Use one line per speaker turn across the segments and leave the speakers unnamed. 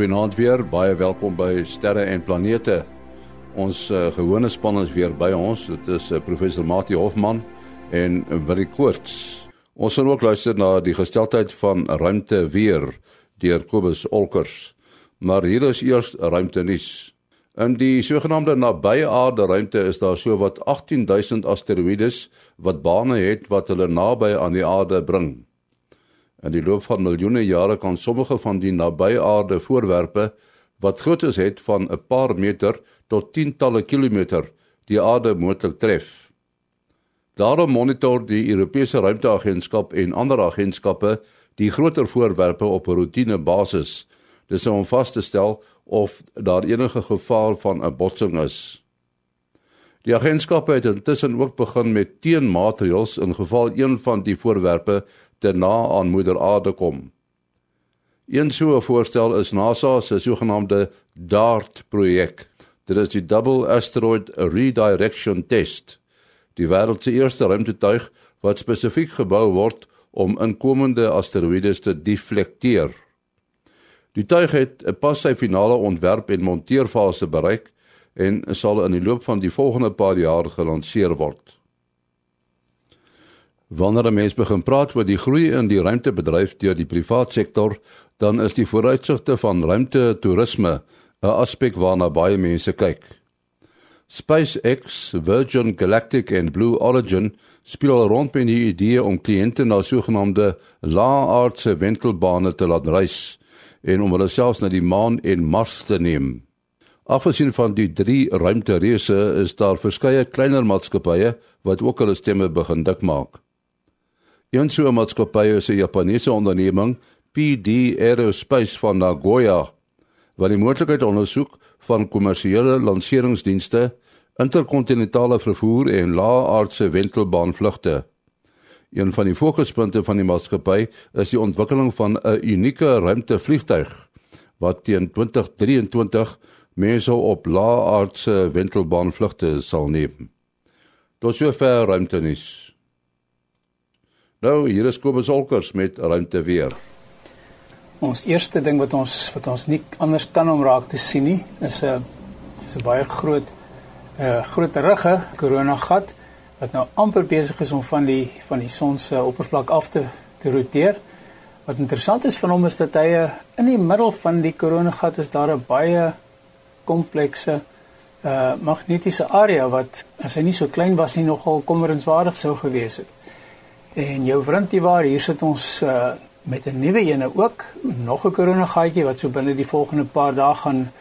Goeienaand weer, baie welkom by Sterre en Planete. Ons uh, gewone span is weer by ons. Dit is uh, professor Mati Hofman en Willie Koorts. Ons gaan ook luister na die gesteldheid van ruimte weer deur Kobus Olkers. Maar hier is eers ruimte nuus. In die sogenaamde nabye aarde ruimte is daar so wat 18000 asteroïdes wat bane het wat hulle naby aan die aarde bring. In die loop van miljoene jare kan sommige van die nabye aarde voorwerpe wat groottes het van 'n paar meter tot tientalle kilometer die aarde moontlik tref. Daarom monitor die Europese Ruimteagentskap en ander agentskappe die groter voorwerpe op 'n roetine basis. Dis om vas te stel of daar enige gevaar van 'n botsing is. Die agentskappe het intussen ook begin met teenmaatreëls in geval een van die voorwerpe te na aan moeder aarde kom. Een so 'n voorstel is NASA se sogenaamde DART projek. Dit is die Double Asteroid Redirection Test. Die wêreld se eerste ruimtetuig wat spesifiek gebou word om inkomende asteroïdes te deflekteer. Die tuig het pas sy finale ontwerp en monteerfase bereik en sal in die loop van die volgende paar jaar gelanseer word. Wanneer 'n mens begin praat oor die groei in die ruimtebedryf deur die private sektor, dan is die vooruitsigte van ruimtetoerisme 'n aspek waarna baie mense kyk. SpaceX, Virgin Galactic en Blue Origin speel al rond met die idee om kliënte na sogenaamde lae-aardse wentelbane te laat reis en om hulle selfs na die maan en Mars te neem. Afgesien van die drie ruimtereise is daar verskeie kleiner maatskappye wat ook hulle stemme begin dik maak. Een so 'n maatskappy is 'n Japannese onderneming, PD Aerospace van Nagoya, wat die moontlikheid ondersoek van kommersiële lanseringsdienste, interkontinentale vervoer en lae-aardse wentelbaanvlugte. Een van die fokuspunte van die maatskappy is die ontwikkeling van 'n unieke ruimtevliegtuig wat teen 2023 mense op lae-aardse wentelbaanvlugte sal neem. Tot sover ruimtenis. Nou, hier is Kobus Olkers met ruimte weer.
Ons eerste ding wat ons wat ons nie anders kan om raak te sien nie, is 'n is 'n baie groot 'n uh, groot rugge koronagat wat nou amper besig is om van die van die son se oppervlak af te te roteer. Wat interessant is van hom is dat hy in die middel van die koronagat is daar 'n baie komplekse uh magnetiese area wat as hy nie so klein was nie nogal kommerenswaardig sou gewees het. En jou vriendie waar hier sit ons uh, met 'n nuwe ene ook, nog 'n koronagaatjie wat so binne die volgende paar dae gaan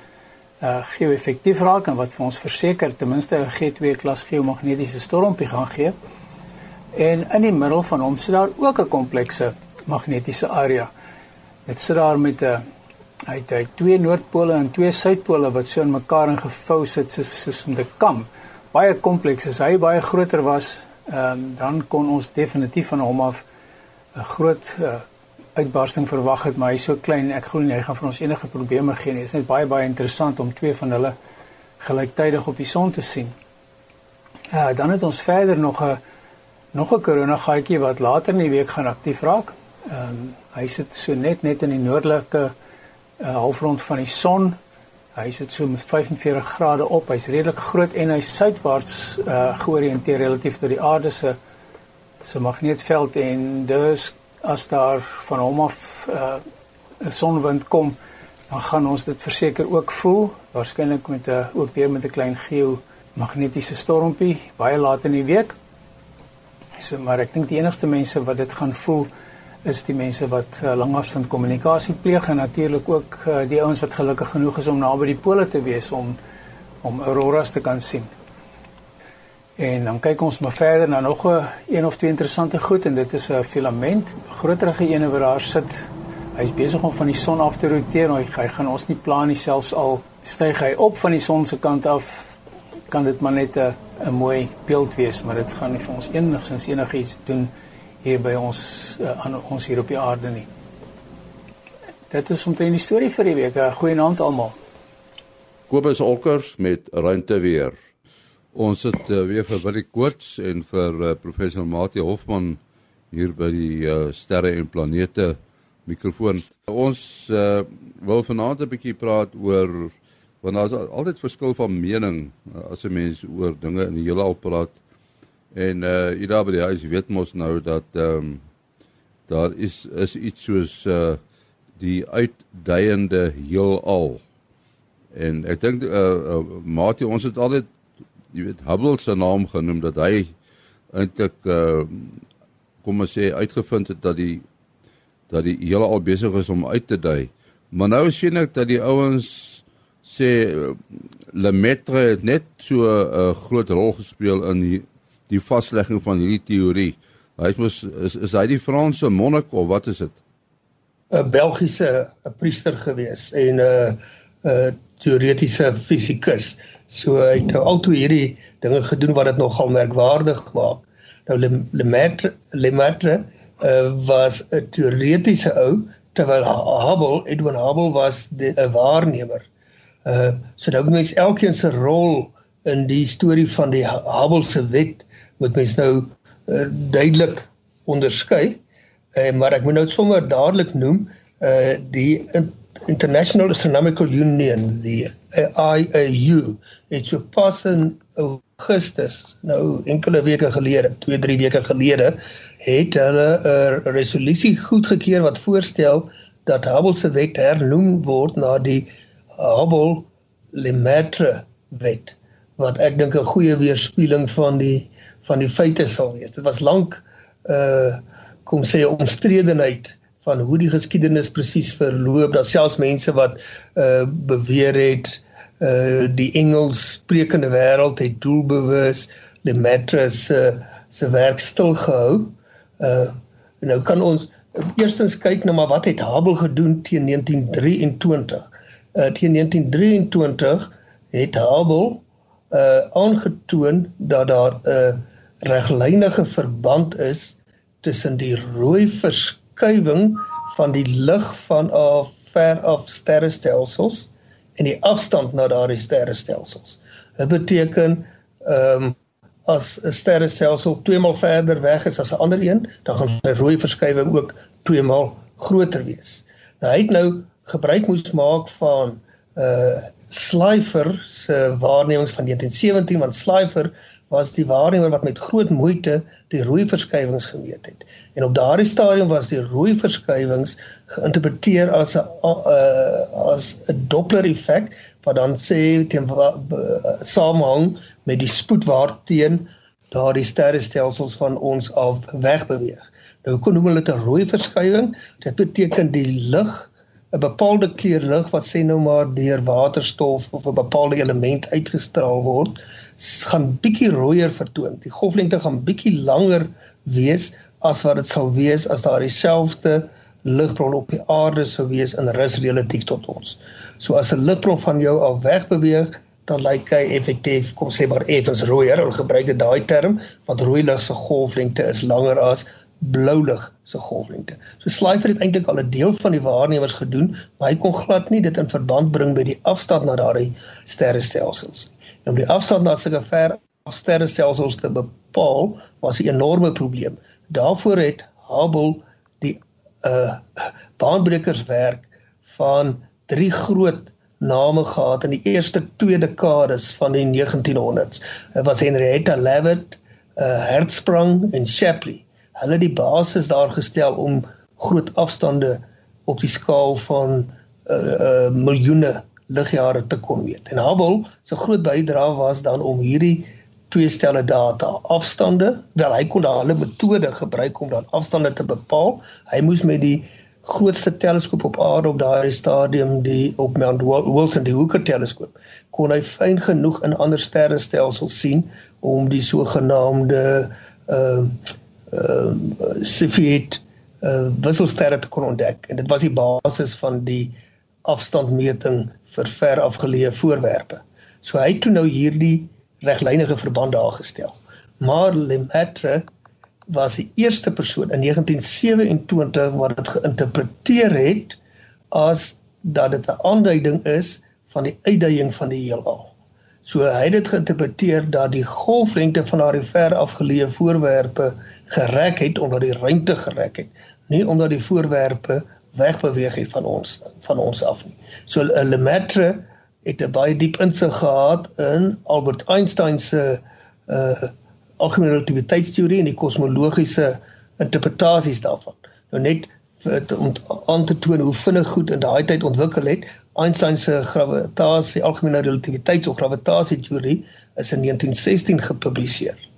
uh geo-effektief raak en wat vir ons verseker ten minste 'n G2 klas geomagnetiese stormpie gaan gee. En in die middel van hom sit daar ook 'n komplekse magnetiese area. Dit sit daar met 'n hy het, hy twee noordpole en twee suidpole wat so in mekaar ingevou sit soos soos 'n kam. Baie kompleks. As hy baie groter was, ehm um, dan kon ons definitief van hom af 'n groot uh, uitbarsting verwag het, maar hy's so klein, ek glo nie hy gaan vir ons enige probleme gee nie. Dit is net baie baie interessant om twee van hulle gelyktydig op die son te sien. Ja, uh, dan het ons verder nog 'n nog 'n koronagaatjie wat later in die week gaan aktief raak. Ehm um, hy sit so net net in die noordelike uh, halfrond van die son Hy sit so met 45 grade op. Hy's redelik groot en hy's suidwaarts uh georiënteer relatief tot die aarde se se magnetveld en dus as daar van hom af uh 'n sonwind kom, dan gaan ons dit verseker ook voel, waarskynlik met 'n ook weer met 'n klein geomagnetiese stormpie baie laat in die week. So maar ek dink die enigste mense wat dit gaan voel is die mense wat uh, langafstand kommunikasie pleeg en natuurlik ook uh, die ouens wat gelukkig genoeg is om naby die pole te wees om om auroras te kan sien. En dan kyk ons maar verder na nog 'n een of twee interessante goed en dit is 'n filament, groterige ene wat daar sit. Hy's besig om van die son af te roteer. Hy, hy gaan ons nie plan nie selfs al styg hy op van die son se kant af kan dit maar net 'n 'n mooi beeld wees, maar dit gaan nie vir ons enigsins enigiets doen nie hier by ons uh, aan ons hier op die aarde nie. Dit is omtrent die storie vir die week. Goeienaand almal.
Kobus Olkers met ruimte weer. Ons het uh, weer vir Willie Koorts en vir uh, professor Mati Hofman hier by die uh, sterre en planete mikrofoon. Ons uh, wil vanaand 'n bietjie praat oor want daar's altyd verskil van mening as 'n mens oor dinge in die heelal praat. En uh hier daar by die huis weet mos nou dat ehm um, daar is is iets soos uh die uitdeiende heelal. En ek dink uh, uh Mati ons het altyd jy weet Hubble se naam genoem dat hy eintlik uh kom ons sê uitgevind het dat die dat die heelal besig is om uit te dui. Maar nou sien ek dat die ouens sê Lemaitre het net so 'n uh, groot rol gespeel in die die vaslegging van hierdie teorie. Hy is is is hy die Franse monnik of wat is dit?
'n Belgiese priester gewees en 'n 'n teoretiese fisikus. So hy het nou altoe hierdie dinge gedoen wat dit nogal merkwaardig maak. Nou Lemaitre Lemaitre uh, was 'n teoretiese ou terwyl Hubble Edwin Hubble was 'n waarnemer. Uh so nou mens elkeen se rol in die storie van die Hubble se wet moet mens nou uh, duidelik onderskei. Uh, maar ek moet nou sommer dadelik noem uh die International Astronomical Union, die IAU, het so pas in Augustus, nou enkele weke gelede, 2, 3 weke gelede, het hulle 'n resolusie goedgekeur wat voorstel dat Hubble se wet hernoem word na die Hubble Lemaitre wet wat ek dink 'n goeie weerspieëling van die van die feite sal wees. Dit was lank uh kom sê omstredenheid van hoe die geskiedenis presies verloop. Daar selfs mense wat uh beweer het uh die Engels sprekende wêreld het doelbewus Lemaitre se se werk stil gehou. Uh nou kan ons eerstens kyk na maar wat het Hubble gedoen teen 1923? Uh teen 1923 het Hubble uh aangetoon dat daar 'n uh, reglynige verband is tussen die rooi verskuiwing van die lig van 'n ver af sterrestelsels en die afstand na daardie sterrestelsels. Dit beteken ehm um, as 'n sterrestelsel 2 maal verder weg is as 'n ander een, dan gaan sy rooi verskuiwing ook 2 maal groter wees. Nou hy het nou gebruik moes maak van uh Slifer se waarnemings van 1917 want Slifer was die waarnemer wat met groot moeite die rooi verskuiwings gemeet het. En op daardie stadium was die rooi verskuiwings geïnterpreteer as 'n uh, as 'n Doppler effek wat dan sê teen samehang met die spoed waarteen daardie sterrestelsels van ons af wegbeweeg. Nou kon hulle dit 'n rooi verskuiwing. Dit beteken die lig 'n bepaalde kleur lig wat sê nou maar deur waterstof of 'n bepaalde element uitgestraal word, gaan bietjie rooier vertoon. Die golflengte gaan bietjie langer wees as wat dit sou wees as daar dieselfde ligbron op die aarde sou wees in rus relatief tot ons. So as 'n ligbron van jou af weg beweeg, dan lyk hy effektief, kom sê maar effens rooier. Hulle gebruik dit daai term want rooi lig se golflengte is langer as blou lig se golflengte. So Slifer het eintlik al 'n deel van die waarnemers gedoen, maar hy kon glad nie dit in verband bring met die afstand na daardie sterrestelsels nie. En om die afstand na sulke ver sterrestelsels te bepaal, was 'n enorme probleem. Daarvoor het Hubble die uh baanbrekerswerk van drie groot name gehad in die eerste twee dekades van die 1900s. Dit was Henrietta Leavitt, uh Hertzsprung en Shapley hulle die basis daar gestel om groot afstande op die skaal van uh, uh miljoene ligjare te kon meet. En Hubble se groot bydrae was dan om hierdie twee stelle data afstande, wel hy kon daai metode gebruik om dan afstande te bepaal. Hy moes met die grootste teleskoop op aarde op daardie stadium die op Mount Wilson die Hooker teleskoop kon hy fyn genoeg in ander sterrestelsels sien om die sogenaamde uh ehm uh, Cepheid uh, wisselsterre te kon ontdek en dit was die basis van die afstandmeting vir ver afgeleë voorwerpe. So hy het toe nou hierdie reglynige verband daar gestel. Maar Lemaitre was die eerste persoon in 1927 wat dit geïnterpreteer het as dat dit 'n aanduiding is van die uitdaging van die heelal. So hy het dit geïnterpreteer dat die golflengte van daardie ver afgeleë voorwerpe gereg het omdat die ruimte gereg het, nie omdat die voorwerpe wegbeweeg het van ons van ons af nie. So Lemaitre het 'n baie diep insig gehad in Albert Einstein se uh algemene relativiteitsteorie en die kosmologiese interpretasies daarvan. Nou net om aan te toon hoe vinnig goed in daai tyd ontwikkel het, Einstein se gravitasie algemene relativiteits of gravitasieteorie is in 1916 gepubliseer.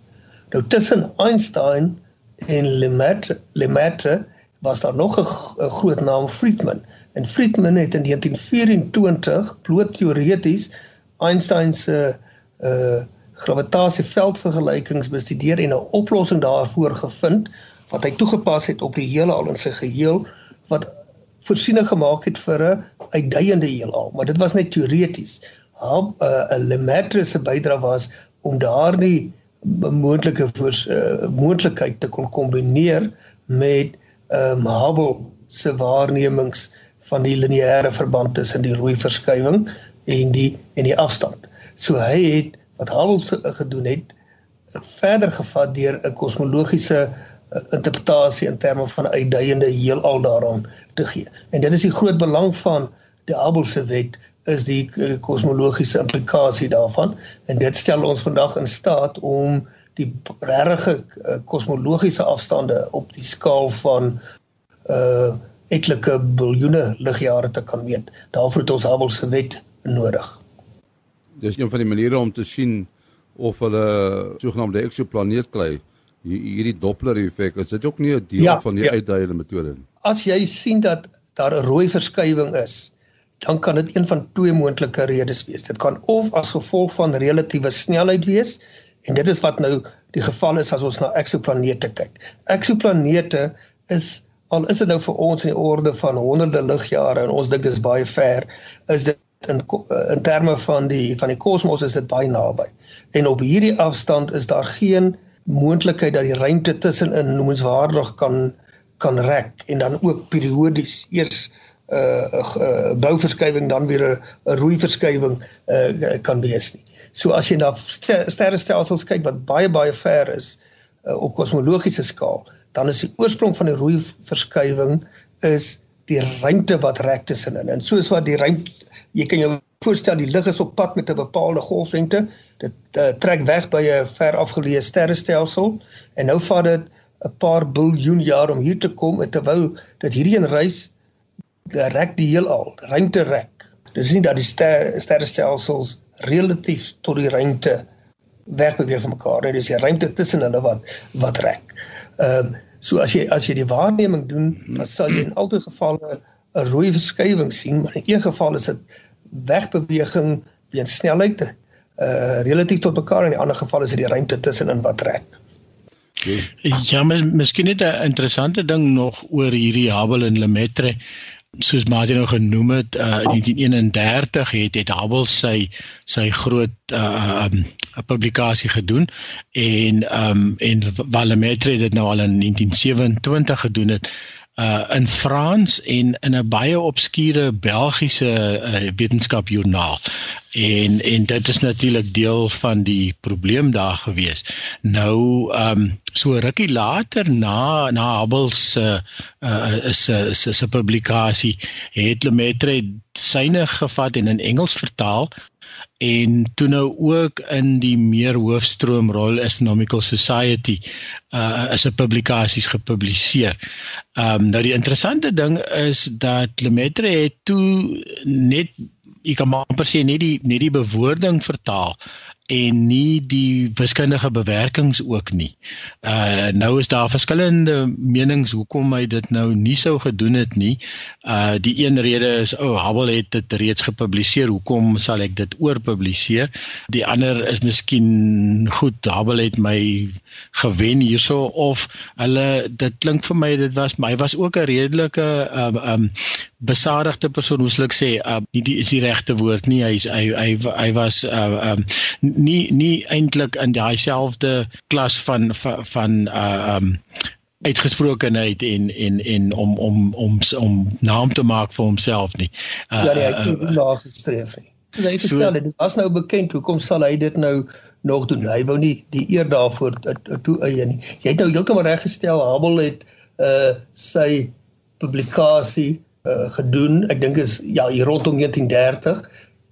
Nou tussen Einstein en Lemaitre, Lemaitre was daar nog 'n groot naam Friedman. En Friedman het in 1924 bloot teoreties Einstein se uh gravitasieveldvergelykings bestudeer en 'n oplossing daarvoor gevind wat hy toegepas het op die heelal in sy geheel wat voorsiening gemaak het vir 'n uitdeiende heelal, maar dit was net teoreties. 'n uh, Lemaitre se bydrae was om daardie moontlike uh, moontlikheid te kon kombineer met um, Hubble se waarnemings van die lineêre verband tussen die rooi verskywing en die en die afstand. So hy het wat Hubble gedoen het verder gevat deur 'n kosmologiese interpretasie in terme van uitdeiende heelal daaraan te gee. En dit is die groot belang van die Hubble se wet is die eh, kosmologiese implikasie daarvan en dit stel ons vandag in staat om die regte eh, kosmologiese afstande op die skaal van uh etlike biljoene ligjare te kan weet. Daarvoor het ons Hubble se wet nodig.
Dis een van die maniere om te sien of hulle sogenaamde eksoplaneet kry hierdie Doppler effek is dit ook nie 'n deel ja, van die ja. uitduiende metode nie.
As jy sien dat daar 'n rooi verskywing is, dan kan dit een van twee moontlike redes wees. Dit kan of as gevolg van relatiewe snelheid wees en dit is wat nou die geval is as ons na eksoplanete kyk. Eksoplanete is al is dit nou vir ons in die orde van honderde ligjare en ons dink dit is baie ver, is dit in in terme van die van die kosmos is dit baie naby. En op hierdie afstand is daar geen moontlikheid dat die ruimte tussenin noemenswaardig kan kan rek en dan ook periodies eers uh, uh, bouverskywing dan weer 'n uh, rooi verskywing uh, kan wees nie. So as jy na sterrestelsels kyk wat baie baie ver is uh, op kosmologiese skaal, dan is die oorsprong van die rooi verskywing is die ruimte wat rek tussenin. En soos wat die ruimte jy kan jou voorstel die lig is op pad met 'n bepaalde golflengte dit uh, trek weg by 'n ver afgeleë sterrestelsel en nou vat dit 'n paar biljoen jaar om hier te kom terwyl dit hierdie een reis rek die heelal ruimte rek. Dis nie dat die ster, sterrestelsels relatief tot die ruimte wegbeweeg van mekaar nie dis die ruimte tussen hulle wat wat rek. Ehm um, so as jy as jy die waarneming doen dan sal jy in albei gevalle 'n rooi verskywing sien maar in een geval is dit wegbeweging weens snelheid uh relatief tot mekaar in die ander geval is dit die ruimte tussenin wat trek.
Ja, maar miskien net 'n interessante ding nog oor hierdie Hubble en Lemaitre soos Martin nou genoem het uh, in 1931 het het Hubble sy sy groot uh um, publikasie gedoen en um en Lemaitre het dit nou al in 1927 gedoen het uh in Frans en in 'n baie obskure Belgiese uh, wetenskapjoernaal. En en dit is natuurlik deel van die probleem daar gewees. Nou um so rukkie later na na Hubble se uh, is is 'n publikasie het Lemaitre syne gevat en in Engels vertaal en toe nou ook in die meer hoofstroom Royal Astronomical Society uh is 'n publikasies gepubliseer. Um nou die interessante ding is dat Lemaitre het toe net ek kan maar per se net die net die bewoording vertaal en nie die wiskundige bewerkings ook nie. Uh nou is daar verskillende menings hoekom hy dit nou nie sou gedoen het nie. Uh die een rede is o, oh, Hubble het dit reeds gepubliseer, hoekom sal ek dit oorpubliseer? Die ander is miskien goed, Hubble het my gewen hierso of hulle dit klink vir my dit was my was ook 'n redelike um um besadigde persoon hoe sou ek sê uh, nie die is die regte woord nie hy hy hy, hy was uh, um, nie nie eintlik in daai selfde klas van van, van uh, um uitgesprokenheid en en en om om om om naam te maak vir homself nie.
Uh, ja, nee, hy het nie daar gestreef nie. So hy het gestel dit was nou bekend hoekom sal hy dit nou nog doen? Hy wou nie die eer daarvoor toe eie nie. Jy het nou heeltemal reg gestel Hubble het uh sy publikasie uh, gedoen. Ek dink is ja, hier rondom 1930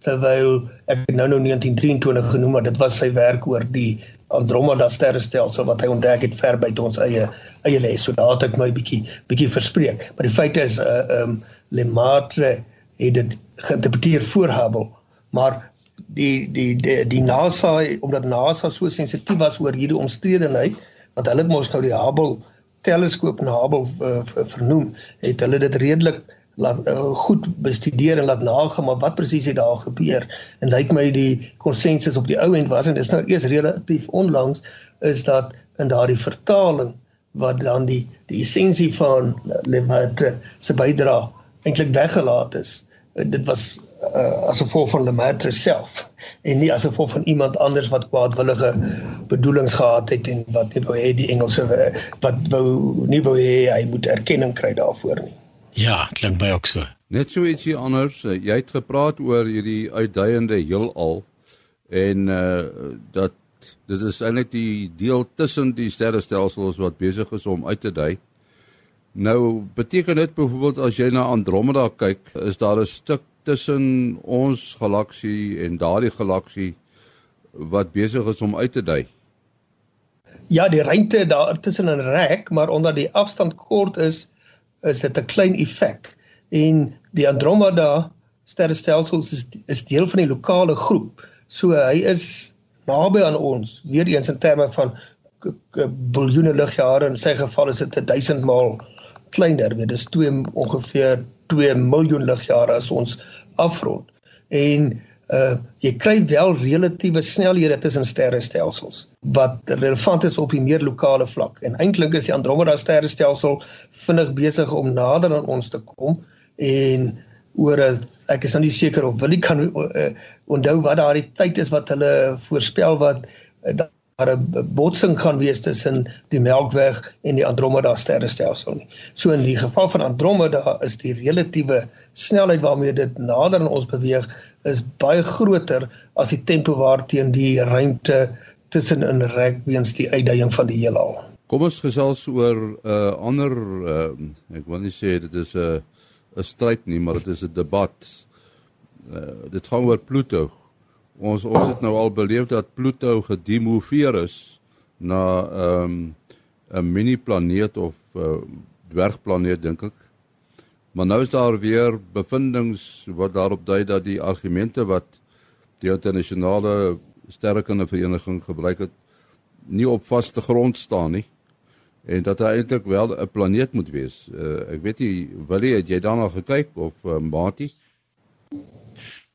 terwyl ek nou nou 1923 genoem het, dit was sy werk oor die Andromeda sterrestelsel wat hy ontdek het ver buite ons eie eie les. So daar het ek my bietjie bietjie verspreek. Maar die feit is uh um Lemaitre het dit geïnterpreteer voor Hubble, maar die die die die NASA omdat NASA so sensitief was oor hierdie omstredenheid, want hulle het mos nou die Hubble teleskoop na Hubble uh, vernoem, het hulle dit redelik laat uh, goed bestudeer en laat nagaan maar wat presies het daar gebeur? En lyk my die konsensus op die ou end was en dit is nou eers relatief onlangs is dat in daardie vertaling wat dan die die essensie van Lemaitre se bydrae eintlik weggelaat is uh, dit was uh, as gevolg van Lemaitre self en nie as gevolg van iemand anders wat kwaadwillige bedoelings gehad het en wat nie wou hê die Engelse wat wou nie wou hê hy moet erkenning kry daarvoor nie
Ja, klink my ook so.
Net so ietsie anders. Eh, jy het gepraat oor hierdie uitdeiende heelal en uh dat dit is eintlik die deel tussen die sterrestelsels wat besig is om uit te dui. Nou beteken dit byvoorbeeld as jy na Andromeda kyk, is daar 'n stuk tussen ons galaksie en daardie galaksie wat besig is om uit te dui.
Ja, die ruimte daar tussen 'n rek, maar omdat die afstand kort is, is dit 'n klein effek en die Andromeda sterrestelsels is is deel van die lokale groep. So hy is naby aan ons, weer eens in terme van biljoene ligjare in sy geval is dit 1000 maal kleiner, dit is 2 ongeveer 2 miljoen ligjare as ons afrond. En uh jy kry wel relatiewe snelhede tussen sterrestelsels wat relevant is op die meer lokale vlak. En eintlik is die Andromeda sterrestelsel vinnig besig om nader aan ons te kom en oor ek is nou nie seker of wil ek kan uh, onthou wat daardie tyd is wat hulle voorspel wat uh, daar 'n botsing gaan wees tussen die Melkweg en die Andromeda sterrestelsel nie. So in die geval van Andromeda is die relatiewe snelheid waarmee dit nader aan ons beweeg is baie groter as die tempo waarteen die ruimte tussen in rek weens die uitdaging van die heelal.
Kom ons gesels oor 'n uh, ander uh, ek wil nie sê dit is 'n uh, 'n stryd nie, maar dit is 'n debat. Uh, dit gaan oor Pluto. Ons ons het nou al beleef dat Pluto gedemoveer is na ehm, 'n um, mini planeet of uh, dwergplaneet dink ek. Maar nou is daar weer bevindinge wat daarop dui dat die argumente wat die internasionale sterrekunde vereniging gebruik het nie op vaste grond staan nie en dat hy eintlik wel 'n planeet moet wees. Uh, ek weet nie, Willie, het jy daarna gekyk of uh, Mati?
Uh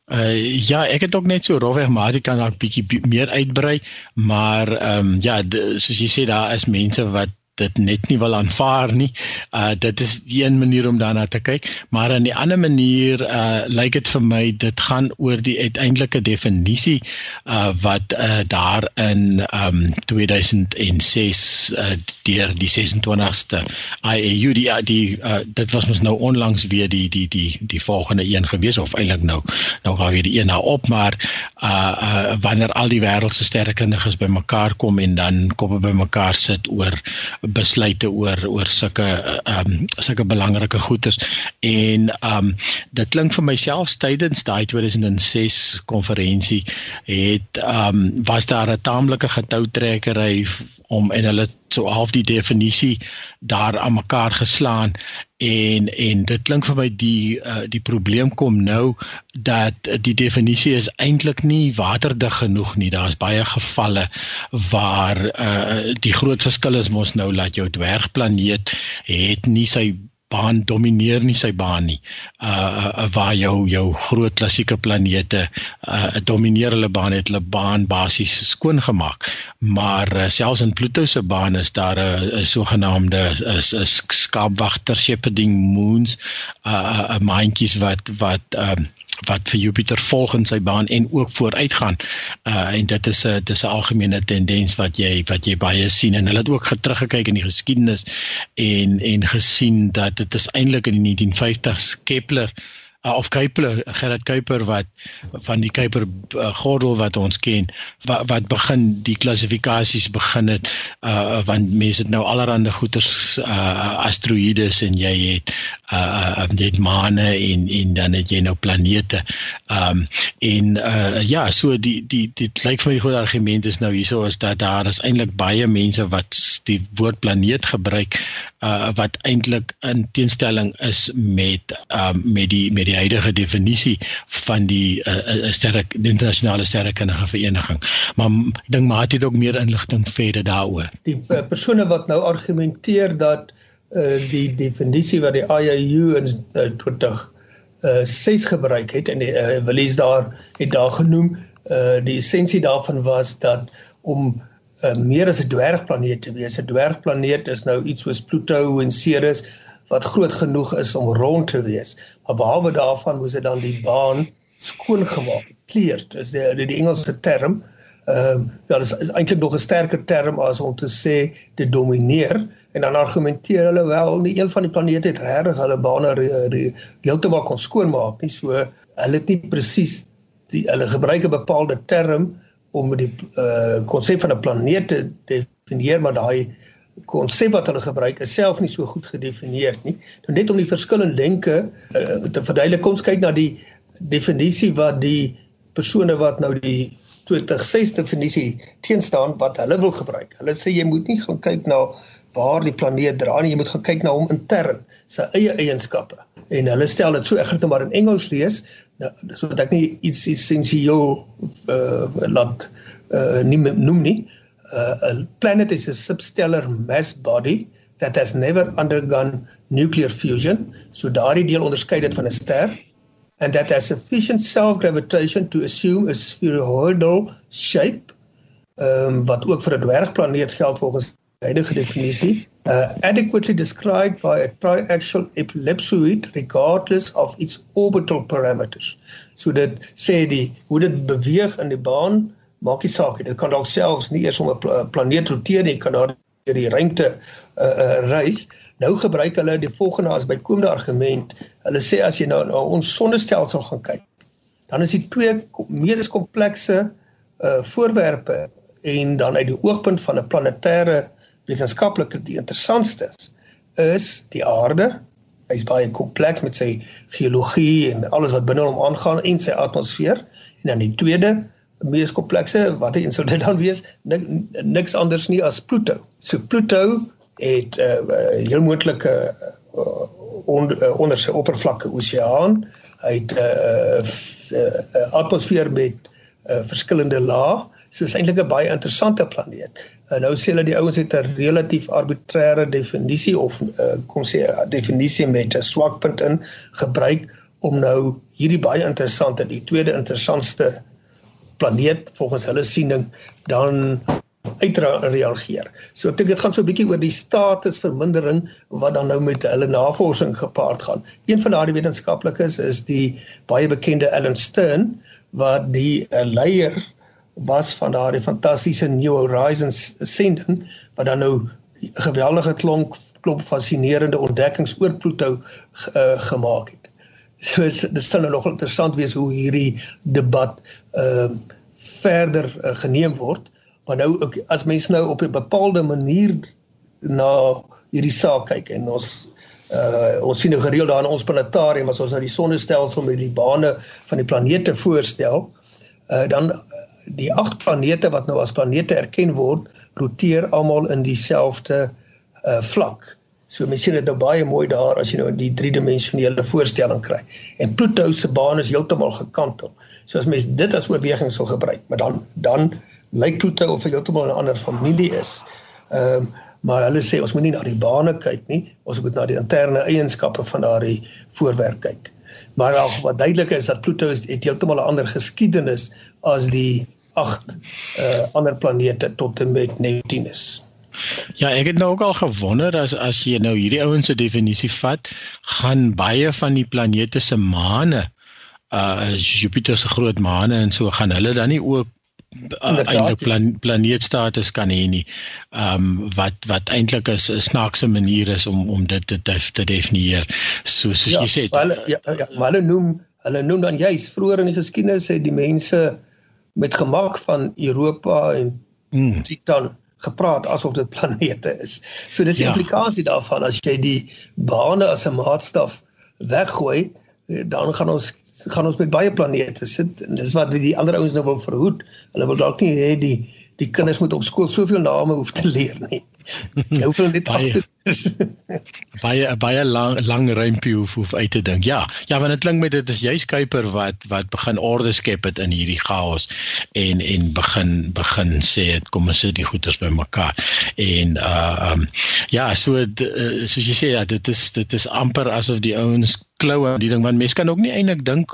ja, ek het ook net so rofweg maar ek kan dalk bietjie meer uitbrei, maar ehm um, ja, soos jy sê daar is mense wat dit net nie wil aanvaar nie. Uh dit is een manier om daarna te kyk, maar aan die ander manier uh lyk dit vir my dit gaan oor die uiteindelike definisie uh wat uh daar in um 2006 uh deur die 26ste IAU die die uh dit was mos nou onlangs weer die die die die volgende een gewees of eintlik nou nou gaan weer die een nou op, maar uh uh wanneer al die wêreld se sterrekundiges bymekaar kom en dan kom hulle bymekaar sit oor besluite oor oor sulke ehm um, sulke belangrike goeders. En ehm um, dit klink vir myself tydens daai 2006 konferensie het ehm um, was daar 'n taamlike getoutrekkery om en hulle so half die definisie daar aan mekaar geslaan en en dit klink vir my die uh, die probleem kom nou dat die definisie is eintlik nie waterdig genoeg nie. Daar's baie gevalle waar uh, die groot verskil is mos nou dat jou dwergplaneet het nie sy baan domineer nie sy baan nie. Uh, uh waar jou jou groot klassieke planete uh domineer hulle baan het hulle baan basies skoon gemaak. Maar uh, selfs in Pluto se baan is daar 'n sogenaamde is 'n skaapwagter shepherding moons uh 'n maandjies wat wat uh, wat vir Jupiter volg in sy baan en ook vooruitgaan. Uh en dit is 'n dis 'n algemene tendens wat jy wat jy baie sien en hulle het ook teruggekyk in die geskiedenis en en gesien dat dit is eintlik in die 1950s Kepler uh, of Kuiper Gerard Kuiper wat van die Kuiper uh, gordel wat ons ken wat wat begin die klassifikasies begin het uh, want mense het nou allerlei goeters uh, asteroïdes en jy het uh dit maane en en dan het jy nou planete. Um, en uh ja, so die die dit lyk vir my groot argument is nou hierso is dat daar is eintlik baie mense wat die woord planeet gebruik uh wat eintlik in teenstelling is met um, met die met die huidige definisie van die uh sterre die internasionale sterrekundige vereniging. Maar ek dink maar het ook meer inligting verder daaroor.
Die uh, persone wat nou argumenteer dat uh die definisie wat die IAU in uh, 20 uh 6 gebruik het en die uh, Willies daar het daar genoem uh die essensie daarvan was dat om uh, meer as 'n dwergplaneet te wees. 'n Dwergplaneet is nou iets soos Pluto en Ceres wat groot genoeg is om rond te wees. Maar behalwe daarvan moes dit dan die baan skoon gemaak, cleared. Is die die, Engelse term. Ehm uh, ja, dit is, eintlik nog 'n sterker term as om te sê dit domineer en dan argumenteer hulle wel nie een van die planete het regtig hulle bane heeltemal kon skoonmaak nie. So hulle het nie presies die hulle gebruik 'n bepaalde term om die uh konsep van 'n planeet te definieer, maar daai konsep wat hulle gebruik is self nie so goed gedefinieer nie. Nou net om die verskillende denke uh, te verduidelik, kom ons kyk na die definisie wat die persone wat nou die 2006 definisie teenstaan wat hulle wil gebruik. Hulle sê jy moet nie gaan kyk na waar die planeet dra nie, jy moet gaan kyk na hom intern, sy eie eienskappe. En hulle stel dit so ek gaan dit maar in Engels lees, nou sodat ek nie iets essensieel uh laat uh nie noem nie. Uh, a planet is a substellar mass body that has never undergone nuclear fusion. So daardie deel onderskei dit van 'n ster and that has sufficient self-gravitation to assume a spheroidal shape. Um, wat ook vir 'n dwergplaneet geld volgens huidige definisie, uh, adequately described by a triaxial ellipsoid regardless of its orbital parameters. So dit sê die hoe dit beweeg in die baan maak nie saak nie. Dit kan dalk selfs nie eers om 'n planeet roteer nie, kan daar deur die ruimte uh, uh, reis. Nou gebruik hulle die volgende as bykomende argument. Hulle sê as jy nou na ons sonnestelsel gaan kyk, dan is die twee mees komplekse uh voorwerpe en dan uit die oogpunt van 'n planetêre wetenskaplike die interessantste is, is die aarde. Hy's baie kompleks met sy geologie en alles wat binne hom aangaan en sy atmosfeer. En dan die tweede mees komplekse wat een sou dit dan wees, nik, niks anders nie as Pluto. So Pluto het 'n uh, heel moontlike uh, on, uh, onder sy oppervlakte oseaan. Hy het 'n uh, uh, atmosfeer met uh, verskillende lae. So is eintlik 'n baie interessante planeet. En nou sê hulle die ouens het 'n relatief arbitreëre definisie of uh, kom sê 'n definisie met 'n swak punt in gebruik om nou hierdie baie interessante die tweede interessantste planeet volgens hulle siening dan uitreageer. So ek dink dit gaan so 'n bietjie oor die statusvermindering wat dan nou met hulle navorsing gepaard gaan. Een van daardie wetenskaplikes is die baie bekende Alan Stern wat die uh, leier was van daardie fantastiese New Horizons sending wat dan nou geweldige klomp klomp fascinerende ontdekkings oor Pluto uh, gemaak het. So dit sal nou nog interessant wees hoe hierdie debat ehm uh, verder uh, geneem word. Maar nou ook as mense nou op 'n bepaalde manier na hierdie saak kyk en ons uh ons sien nou gereeld daar in ons planetarium as ons na die sonnestelsel met die bane van die planete voorstel, uh dan die agt planete wat nou as planete erken word, roteer almal in dieselfde uh vlak. So mens sien dit nou baie mooi daar as jy nou die driedimensionele voorstelling kry. En Pluto se baan is heeltemal gekantel. So as mens dit as oorweging sou gebruik, maar dan dan lyk Pluto of hy heeltemal 'n ander familie is. Ehm um, maar hulle sê ons moet nie na die bane kyk nie, ons moet na die interne eienskappe van daardie voorwerp kyk. Maar al wat duidelik is dat Pluto het heeltemal 'n ander geskiedenis as die agt uh ander planete tot en met Neptunus.
Ja, ek het nou ook al gewonder as as jy nou hierdie ouens se definisie vat, gaan baie van die planete se maane uh Jupiter se groot maane en so gaan hulle dan nie ook uh, eintlik plan, planeetstatus kan hê nie. Ehm um, wat wat eintlik is 'n snaakse manier is om om dit te te, definieer. So soos ja, jy sê.
Hulle ja, ja, maar hulle noem hulle noem dan juist vroeër in die geskiedenis het die mense met gemak van Europa en mm. Titan gepraat asof dit planete is. So dis die ja. implikasie daarvan as jy die bane as 'n maatstaf weggooi, dan gaan ons gaan ons met baie planete sit en dis wat die ander ouens nou wil verhoed. Hulle wil dalk nie hê die die kinders moet op skool soveel name hoef te leer nie. Nou vir net
baie baie baie lang lang rympie hoef hoef uit te dink. Ja, ja, want dit klink my dit is jy Skyper wat wat begin orde skep het in hierdie chaos en en begin begin sê dit kom ons sit die goeders bymekaar. En uh um ja, so uh, soos jy sê ja, dit is dit is amper asof die ouens klou aan die ding want mense kan ook nie eintlik dink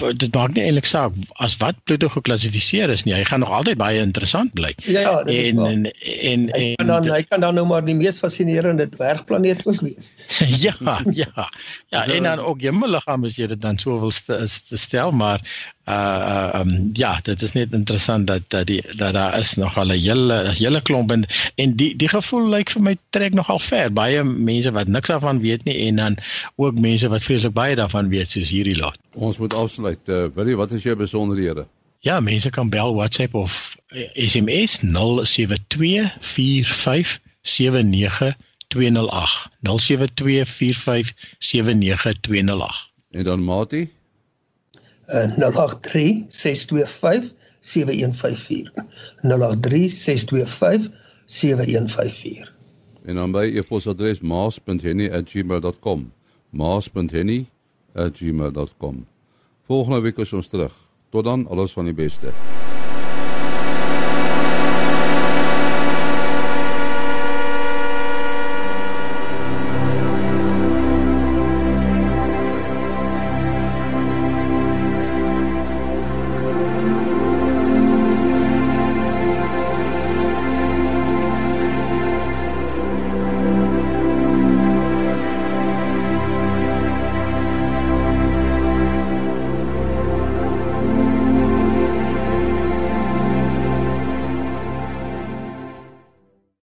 dit maak nie eintlik saak as wat Pluto geklassifiseer is nie. Hy gaan nog altyd baie interessant bly.
Ja, ja en, en en en hy kan dan hy kan dan nou maar die mees fascinerende dwergplaneet ook wees.
ja, ja. Ja, en dan ook jou liggaam as jy dit dan so wil st is te stel, maar uh uh um, ja, dit is net interessant dat dat die dat daar is nog al 'n hele as hele klomp en, en die die gevoel lyk like vir my trek nogal ver. Baie mense wat niks daarvan weet nie en dan ook mense wat vreeslik baie daarvan weet soos hierdie lot.
Ons moet afsluit. Uh, Willie, wat is jou besonderhede?
Ja, mense kan bel WhatsApp of SMS 07245 79 208
En dan Mati?
Uh 083 625 7154. 083 625 7154.
En dan by e-posadres maas.henny@gmail.com. maas.henny@gmail.com. Volgende week is ons terug. Tot dan, alles van die beste.